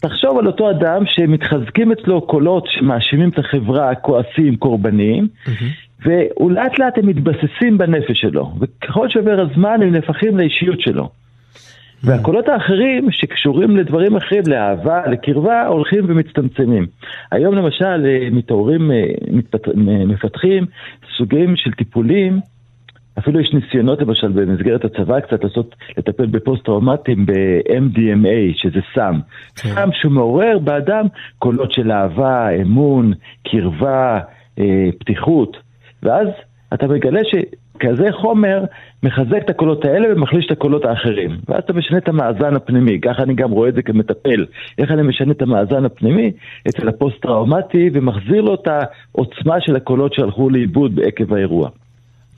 תחשוב על אותו אדם שמתחזקים אצלו קולות שמאשימים את החברה, כועסים, קורבניים, ולאט לאט הם מתבססים בנפש שלו, וככל שעובר הזמן הם נהפכים לאישיות שלו. והקולות האחרים שקשורים לדברים אחרים, לאהבה, לקרבה, הולכים ומצטמצמים. היום למשל אה, מתעוררים, אה, מפתחים סוגים של טיפולים, אפילו יש ניסיונות למשל במסגרת הצבא קצת לעשות, לטפל בפוסט-טראומטיים ב-MDMA, שזה סם. כן. סם שמעורר באדם קולות של אהבה, אמון, קרבה, אה, פתיחות. ואז אתה מגלה שכזה חומר מחזק את הקולות האלה ומחליש את הקולות האחרים. ואז אתה משנה את המאזן הפנימי, ככה אני גם רואה את זה כמטפל. איך אני משנה את המאזן הפנימי אצל הפוסט-טראומטי ומחזיר לו את העוצמה של הקולות שהלכו לאיבוד בעקב האירוע.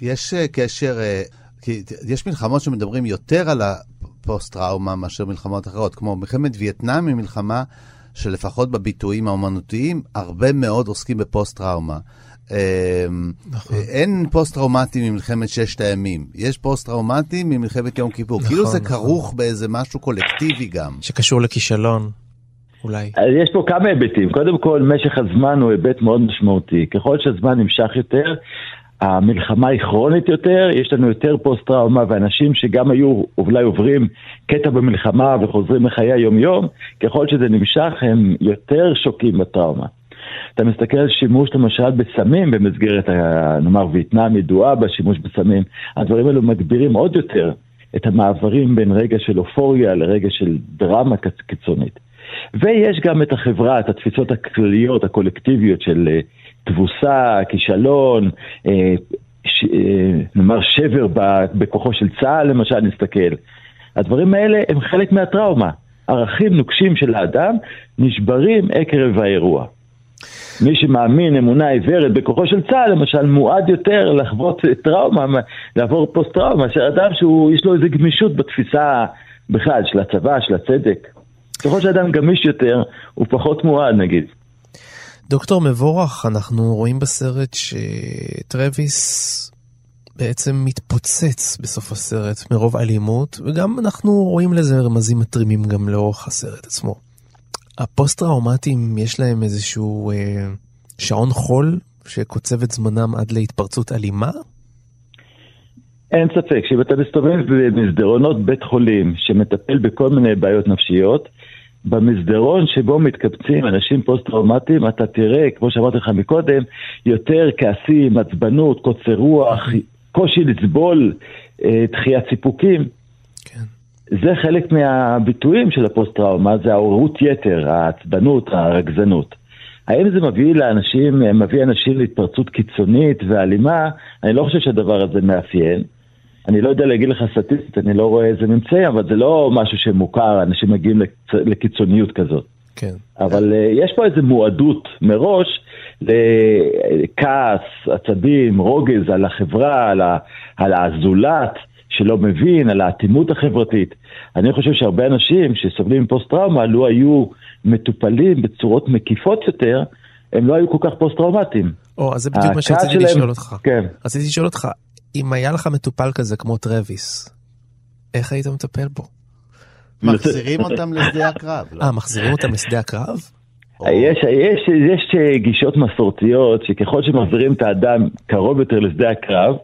יש אה, קשר, אה, כי יש מלחמות שמדברים יותר על הפוסט-טראומה מאשר מלחמות אחרות, כמו מלחמת וייטנאם היא מלחמה שלפחות בביטויים האומנותיים, הרבה מאוד עוסקים בפוסט-טראומה. אמ, נכון. אין פוסט-טראומטי ממלחמת ששת הימים, יש פוסט-טראומטי ממלחמת יום כיפור. נכון, כאילו זה נכון. כרוך באיזה משהו קולקטיבי גם. שקשור לכישלון, אולי. יש פה כמה היבטים. קודם כל, משך הזמן הוא היבט מאוד משמעותי. ככל שהזמן נמשך יותר, המלחמה היא כרונית יותר, יש לנו יותר פוסט-טראומה, ואנשים שגם היו אולי עוברים קטע במלחמה וחוזרים לחיי היום-יום, ככל שזה נמשך הם יותר שוקים בטראומה. אתה מסתכל על שימוש למשל בסמים במסגרת, נאמר, וייטנאם ידועה בשימוש בסמים, הדברים האלו מגבירים עוד יותר את המעברים בין רגע של אופוריה לרגע של דרמה קיצונית. ויש גם את החברה, את התפיסות הכלליות, הקולקטיביות של אה, תבוסה, כישלון, אה, ש, אה, נאמר שבר בכוחו של צה"ל למשל, נסתכל. הדברים האלה הם חלק מהטראומה. ערכים נוקשים של האדם נשברים עקב האירוע. מי שמאמין אמונה עיוורת בכוחו של צה"ל, למשל, מועד יותר לחוות טראומה, לעבור פוסט-טראומה, מאשר אדם שיש לו איזו גמישות בתפיסה בכלל, של הצבא, של הצדק. ככל שאדם גמיש יותר, הוא פחות מועד נגיד. דוקטור מבורך, אנחנו רואים בסרט שטרוויס בעצם מתפוצץ בסוף הסרט מרוב אלימות, וגם אנחנו רואים לזה רמזים מטרימים גם לאורך הסרט עצמו. הפוסט-טראומטיים יש להם איזשהו אה, שעון חול שקוצב את זמנם עד להתפרצות אלימה? אין ספק שאם אתה מסתובב במסדרונות בית חולים שמטפל בכל מיני בעיות נפשיות, במסדרון שבו מתקבצים אנשים פוסט-טראומטיים, אתה תראה, כמו שאמרתי לך מקודם, יותר כעסים, עצבנות, קוצר רוח, קושי לסבול, אה, דחיית סיפוקים. זה חלק מהביטויים של הפוסט-טראומה, זה העוררות יתר, העצבנות, הרגזנות. האם זה מביא לאנשים, מביא אנשים להתפרצות קיצונית ואלימה? אני לא חושב שהדבר הזה מאפיין. אני לא יודע להגיד לך סטטיסטית, אני לא רואה איזה ממצאים, אבל זה לא משהו שמוכר, אנשים מגיעים לקיצ... לקיצוניות כזאת. כן. אבל uh, יש פה איזו מועדות מראש לכעס, עצבים, רוגז על החברה, על, ה... על הזולת שלא מבין, על האטימות החברתית. אני חושב שהרבה אנשים שסובלים מפוסט-טראומה, לו היו מטופלים בצורות מקיפות יותר, הם לא היו כל כך פוסט-טראומטיים. או, אז זה בדיוק מה שרציתי שלהם... לשאול אותך. כן. רציתי לשאול אותך, אם היה לך מטופל כזה כמו טרוויס, איך היית מטפל בו? מחזירים אותם לשדה הקרב. לא? אה, מחזירים אותם לשדה הקרב? יש, יש, יש אה, גישות מסורתיות שככל שמחזירים את האדם קרוב יותר לשדה הקרב,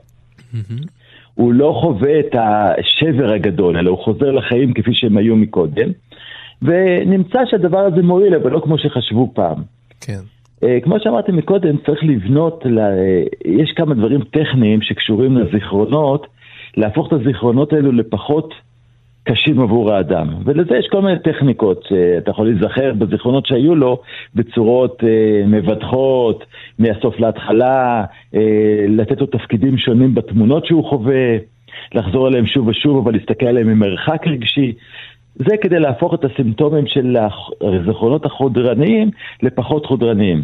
הוא לא חווה את השבר הגדול, אלא הוא חוזר לחיים כפי שהם היו מקודם, ונמצא שהדבר הזה מועיל, אבל לא כמו שחשבו פעם. כן. אה, כמו שאמרתי מקודם, צריך לבנות, לה, אה, יש כמה דברים טכניים שקשורים לזיכרונות, להפוך את הזיכרונות האלו לפחות קשים עבור האדם. ולזה יש כל מיני טכניקות שאתה יכול להיזכר בזיכרונות שהיו לו בצורות אה, מבדחות, מהסוף להתחלה, אה, לתת לו תפקידים שונים בתמונות שהוא חווה, לחזור עליהם שוב ושוב, אבל להסתכל עליהם ממרחק רגשי. זה כדי להפוך את הסימפטומים של הזיכרונות החודרניים לפחות חודרניים.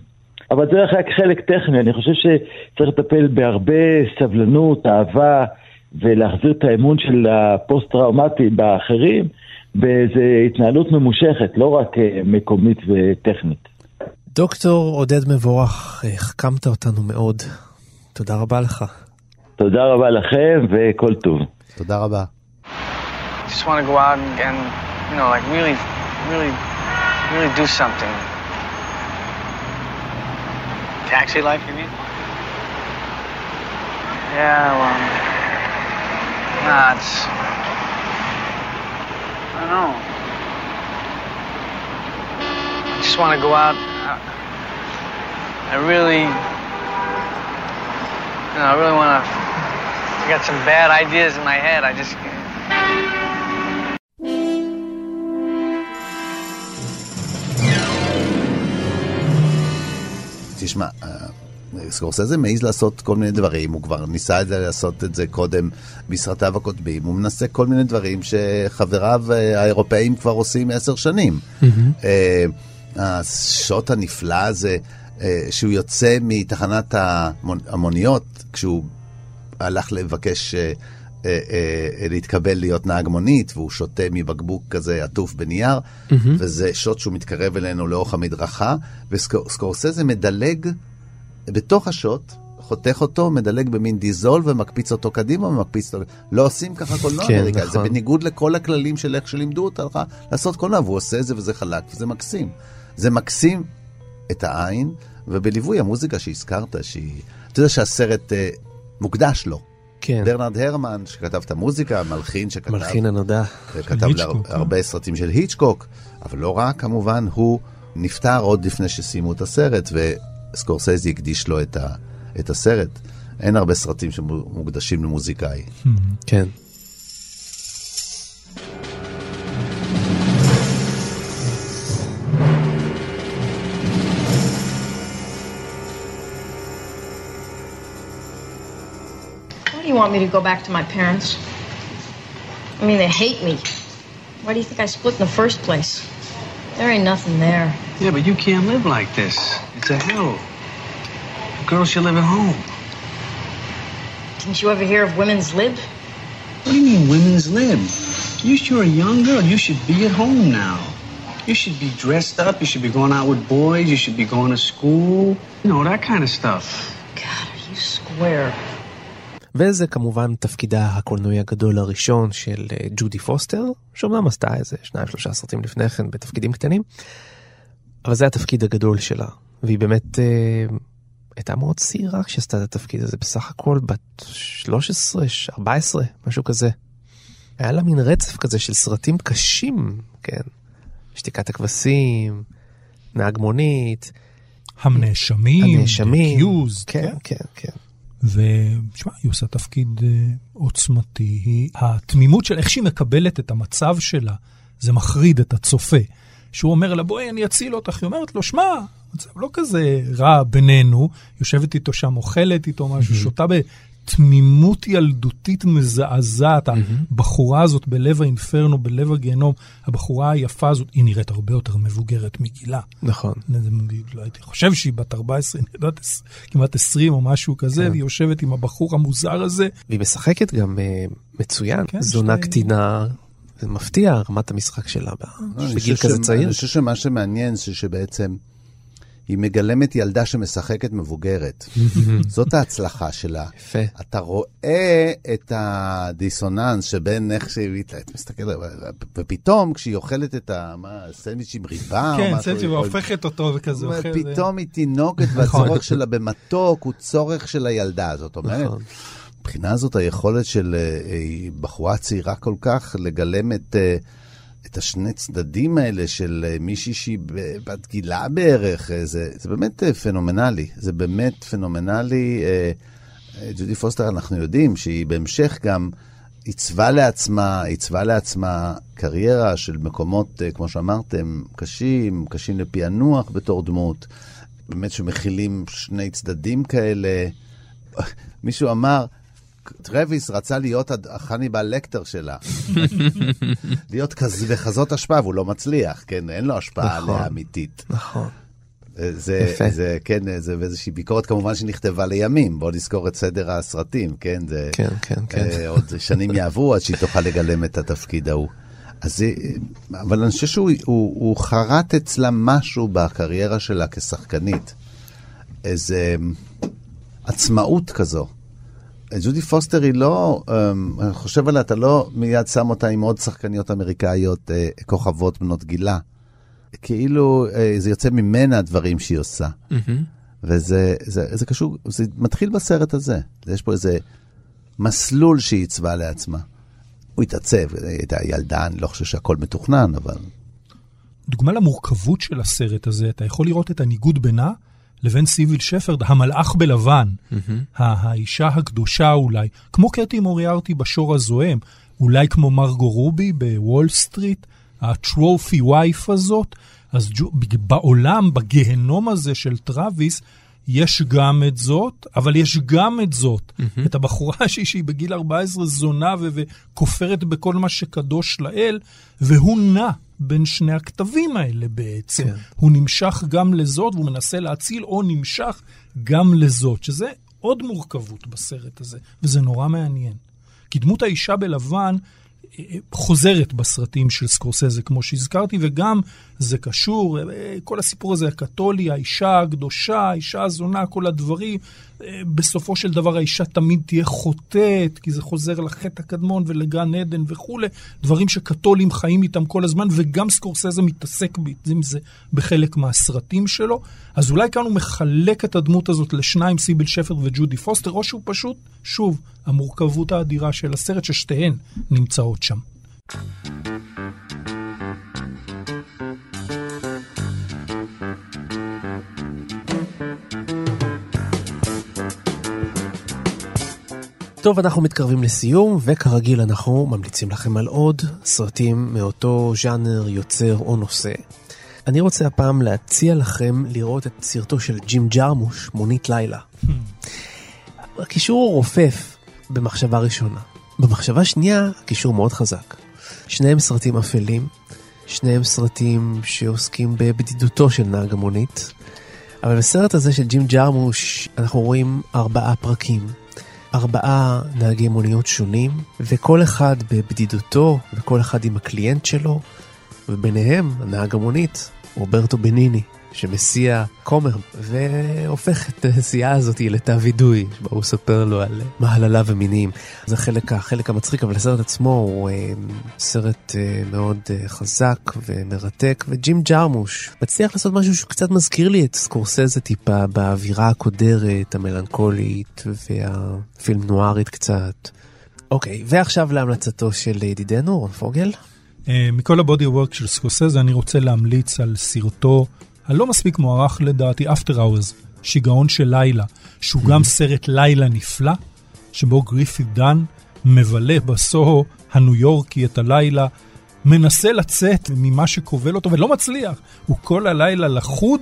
אבל זה רק חלק טכני, אני חושב שצריך לטפל בהרבה סבלנות, אהבה, ולהחזיר את האמון של הפוסט-טראומטי באחרים באיזו התנהלות ממושכת, לא רק אה, מקומית וטכנית. דוקטור עודד מבורך, החכמת אותנו מאוד. תודה רבה לך. תודה רבה לכם וכל טוב. תודה רבה. just want to go out and, and, you know, like really, really, really do something. Taxi life, you mean? Yeah, well, Nah, it's. I don't know. I just want to go out. I, I really. You know, I really want to. I got some bad ideas in my head. I just. Tysmä, סקורסזה מעז לעשות כל מיני דברים, הוא כבר ניסה את זה, לעשות את זה קודם בסרטיו הקודמים, הוא מנסה כל מיני דברים שחבריו אה, האירופאים כבר עושים עשר שנים. Mm-hmm. השוט הנפלא הזה, שהוא יוצא מתחנת המוניות, כשהוא הלך לבקש אה, אה, להתקבל להיות נהג מונית, והוא שותה מבקבוק כזה עטוף בנייר, mm-hmm. וזה שוט שהוא מתקרב אלינו לאורך המדרכה, וסקורסזה מדלג בתוך השוט, חותך אותו, מדלג במין דיזול ומקפיץ אותו קדימה ומקפיץ אותו... לא עושים ככה קולנוע כן, אמריקאי, נכון. זה בניגוד לכל הכללים של איך שלימדו אותך לעשות קולנוע, והוא עושה את זה וזה חלק וזה מקסים. זה מקסים את העין, ובליווי המוזיקה שהזכרת, שהיא... אתה יודע שהסרט אה, מוקדש לו. כן. ברנרד הרמן, שכתב את המוזיקה, מלחין שכתב... מלחין הנודע. וכתב להרבה להר... סרטים של היצ'קוק, אבל לא רק, כמובן, הוא נפטר עוד לפני שסיימו את הסרט, וסקורסזי הקדיש לו את, ה... את הסרט. אין הרבה סרטים שמוקדשים למוזיקאי. כן. you want me to go back to my parents? I mean, they hate me. Why do you think I split in the first place? There ain't nothing there. Yeah, but you can't live like this. It's a hell. Girls should live at home. Didn't you ever hear of women's lib? What do you mean, women's lib? You sure a young girl. You should be at home now. You should be dressed up. You should be going out with boys. You should be going to school. You know, that kind of stuff. God, are you square? וזה כמובן תפקידה הקולנועי הגדול הראשון של אה, ג'ודי פוסטר, שאומנם עשתה איזה שניים שלושה סרטים לפני כן בתפקידים קטנים, אבל זה התפקיד הגדול שלה, והיא באמת אה, הייתה מאוד צעירה כשעשתה את התפקיד הזה, בסך הכל בת 13, 14, משהו כזה. היה לה מין רצף כזה של סרטים קשים, כן. שתיקת הכבשים, נהג מונית. הנאשמים, הנאשמים, accused, כן, כן, כן. ותשמע, היא עושה תפקיד uh, עוצמתי. היא, התמימות של איך שהיא מקבלת את המצב שלה, זה מחריד את הצופה. שהוא אומר לה, בואי, אני אציל אותך. היא אומרת לו, שמע, המצב לא כזה רע בינינו. יושבת איתו שם, אוכלת איתו משהו, שותה בתמימות ילדותית מזעזעת. הבחורה הזאת בלב האינפרנו, בלב הגיהנום, הבחורה היפה הזאת, היא נראית הרבה יותר מבוגרת מגילה. נכון. לא הייתי חושב שהיא בת 14, אני יודעת, כמעט 20 או משהו כזה, כן. והיא יושבת עם הבחור המוזר הזה. והיא משחקת גם uh, מצוין, כן, זונה שתי- קטינה. זה מפתיע רמת המשחק שלה לא, אני בגיל חושב כזה ש- צעיר. אני חושב שמה שמעניין זה שבעצם היא מגלמת ילדה שמשחקת מבוגרת. זאת ההצלחה שלה. יפה. אתה רואה את הדיסוננס שבין איך שהיא את מסתכלת, ופתאום כשהיא אוכלת את ה... מה, סנדוויץ' עם ריבה כן, היא- והופכת אותו וכזה פתאום היא תינוקת נכון. והצורך שלה במתוק הוא צורך של הילדה. זאת אומרת, מבחינה הזאת היכולת של אה, אה, בחורה צעירה כל כך לגלם את, אה, את השני צדדים האלה של מישהי שהיא בת גילה בערך, זה, זה באמת פנומנלי. זה באמת פנומנלי. ג'ודי פוסטר, אנחנו יודעים שהיא בהמשך גם עיצבה לעצמה, עיצבה לעצמה קריירה של מקומות, כמו שאמרתם, קשים, קשים לפענוח בתור דמות. באמת שמכילים שני צדדים כאלה. מישהו אמר, טרוויס רצה להיות החניבל לקטר שלה. להיות כזה בכזאת השפעה, והוא לא מצליח, כן? אין לו השפעה נכון. עליה אמיתית. נכון. זה, יפה. זה, כן, זה איזושהי ביקורת כמובן שנכתבה לימים. בואו נזכור את סדר הסרטים, כן? זה, כן, כן, כן. אה, עוד שנים יעברו עד שהיא תוכל לגלם את התפקיד ההוא. אז זה, אבל אני חושב שהוא הוא, הוא חרט אצלה משהו בקריירה שלה כשחקנית. איזה עצמאות כזו. ג'ודי פוסטר היא לא, אמ, אני חושב עליה, אתה לא מיד שם אותה עם עוד שחקניות אמריקאיות אה, כוכבות בנות גילה. כאילו אה, זה יוצא ממנה הדברים שהיא עושה. וזה זה, זה קשור, זה מתחיל בסרט הזה. יש פה איזה מסלול שהיא עיצבה לעצמה. הוא התעצב, היא הייתה ילדה, אני לא חושב שהכל מתוכנן, אבל... דוגמה למורכבות של הסרט הזה, אתה יכול לראות את הניגוד בינה לבין סיביל שפרד, המלאך בלבן, ה- האישה הקדושה אולי, כמו קתי מוריארטי בשור הזועם, אולי כמו מרגו רובי בוול סטריט, ה trophy wife הזאת, אז ג'ו- בעולם, בגיהנום הזה של טראביס, יש גם את זאת, אבל יש גם את זאת. Mm-hmm. את הבחורה שהיא, שהיא בגיל 14 זונה ו- וכופרת בכל מה שקדוש לאל, והוא נע בין שני הכתבים האלה בעצם. כן. כן. הוא נמשך גם לזאת, והוא מנסה להציל, או נמשך גם לזאת, שזה עוד מורכבות בסרט הזה, וזה נורא מעניין. כי דמות האישה בלבן חוזרת בסרטים של סקורסזה, כמו שהזכרתי, וגם זה קשור, אה, כל הסיפור הזה הקתולי, האישה הקדושה, האישה הזונה, כל הדברים. בסופו של דבר האישה תמיד תהיה חוטאת, כי זה חוזר לחטא הקדמון ולגן עדן וכולי, דברים שקתולים חיים איתם כל הזמן, וגם סקורסזה מתעסק עם זה בחלק מהסרטים שלו. אז אולי כאן הוא מחלק את הדמות הזאת לשניים, סיביל שפרד וג'ודי פוסטר, או שהוא פשוט, שוב, המורכבות האדירה של הסרט, ששתיהן נמצאות שם. טוב, אנחנו מתקרבים לסיום, וכרגיל אנחנו ממליצים לכם על עוד סרטים מאותו ז'אנר, יוצר או נושא. אני רוצה הפעם להציע לכם לראות את סרטו של ג'ים ג'רמוש, מונית לילה. הקישור הוא רופף במחשבה ראשונה. במחשבה שנייה, הקישור מאוד חזק. שניהם סרטים אפלים, שניהם סרטים שעוסקים בבדידותו של נהג המונית, אבל בסרט הזה של ג'ים ג'רמוש אנחנו רואים ארבעה פרקים. ארבעה נהגי מוניות שונים, וכל אחד בבדידותו, וכל אחד עם הקליינט שלו, וביניהם הנהג המונית, רוברטו בניני. שמסיע כומר והופך את הנסיעה הזאת לתא וידוי, שבו הוא ספר לו על מעללה ומינים. זה החלק, החלק המצחיק, אבל הסרט עצמו הוא אה, סרט אה, מאוד אה, חזק ומרתק, וג'ים ג'רמוש מצליח לעשות משהו שקצת מזכיר לי את סקורסזה טיפה באווירה הקודרת, המלנכולית והפילם נוארית קצת. אוקיי, ועכשיו להמלצתו של ידידנו רון פוגל. Uh, מכל הבודי וורק של סקורסזה אני רוצה להמליץ על סרטו הלא מספיק מוערך לדעתי, After Hours, שיגעון של לילה, שהוא גם סרט לילה נפלא, שבו גריפי דן מבלה בסוהו הניו יורקי את הלילה, מנסה לצאת ממה שכובל אותו ולא מצליח. הוא כל הלילה לחוד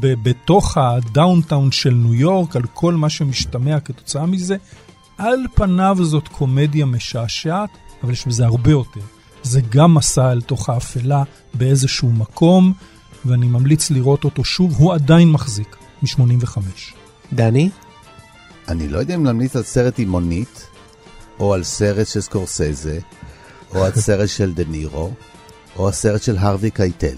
בתוך הדאונטאון של ניו יורק, על כל מה שמשתמע כתוצאה מזה. על פניו זאת קומדיה משעשעת, אבל יש בזה הרבה יותר. זה גם מסע אל תוך האפלה באיזשהו מקום, ואני ממליץ לראות אותו שוב, הוא עדיין מחזיק, מ-85. דני? אני לא יודע אם להמליץ על סרט עם מונית, או על סרט של סקורסזה, או על סרט של דה נירו, או הסרט של הרווי קייטל.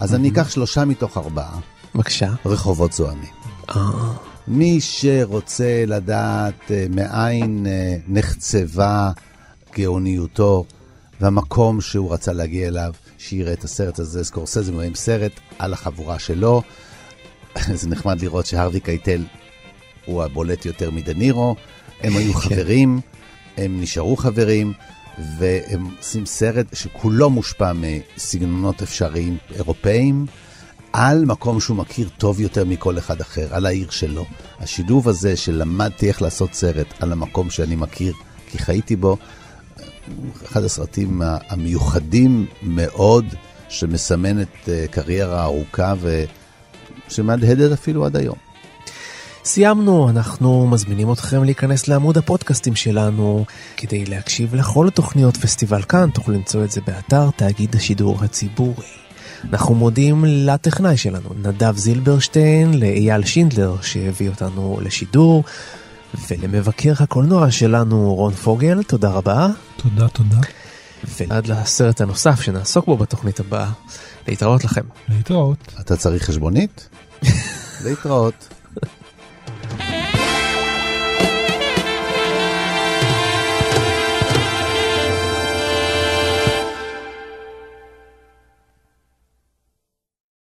אז אני אקח שלושה מתוך ארבעה. בבקשה. רחובות זוהמים. אה. מי שרוצה לדעת אה, מאין אה, נחצבה גאוניותו והמקום שהוא רצה להגיע אליו, שיראה את הסרט הזה, סקורסזה מראים סרט על החבורה שלו. זה נחמד לראות שהרווי קייטל הוא הבולט יותר מדנירו. הם היו חברים, הם נשארו חברים, והם עושים סרט שכולו מושפע מסגנונות אפשריים אירופאיים, על מקום שהוא מכיר טוב יותר מכל אחד אחר, על העיר שלו. השילוב הזה שלמדתי איך לעשות סרט על המקום שאני מכיר, כי חייתי בו, אחד הסרטים המיוחדים מאוד, שמסמן את אה, קריירה ארוכה ושמהדהדת אפילו עד היום. סיימנו, אנחנו מזמינים אתכם להיכנס לעמוד הפודקאסטים שלנו כדי להקשיב לכל תוכניות פסטיבל כאן, תוכלו למצוא את זה באתר תאגיד השידור הציבורי. אנחנו מודים לטכנאי שלנו, נדב זילברשטיין, לאייל שינדלר שהביא אותנו לשידור, ולמבקר הקולנוע שלנו רון פוגל, תודה רבה. תודה, תודה. ועד לסרט הנוסף שנעסוק בו בתוכנית הבאה, להתראות לכם. להתראות. אתה צריך חשבונית? להתראות.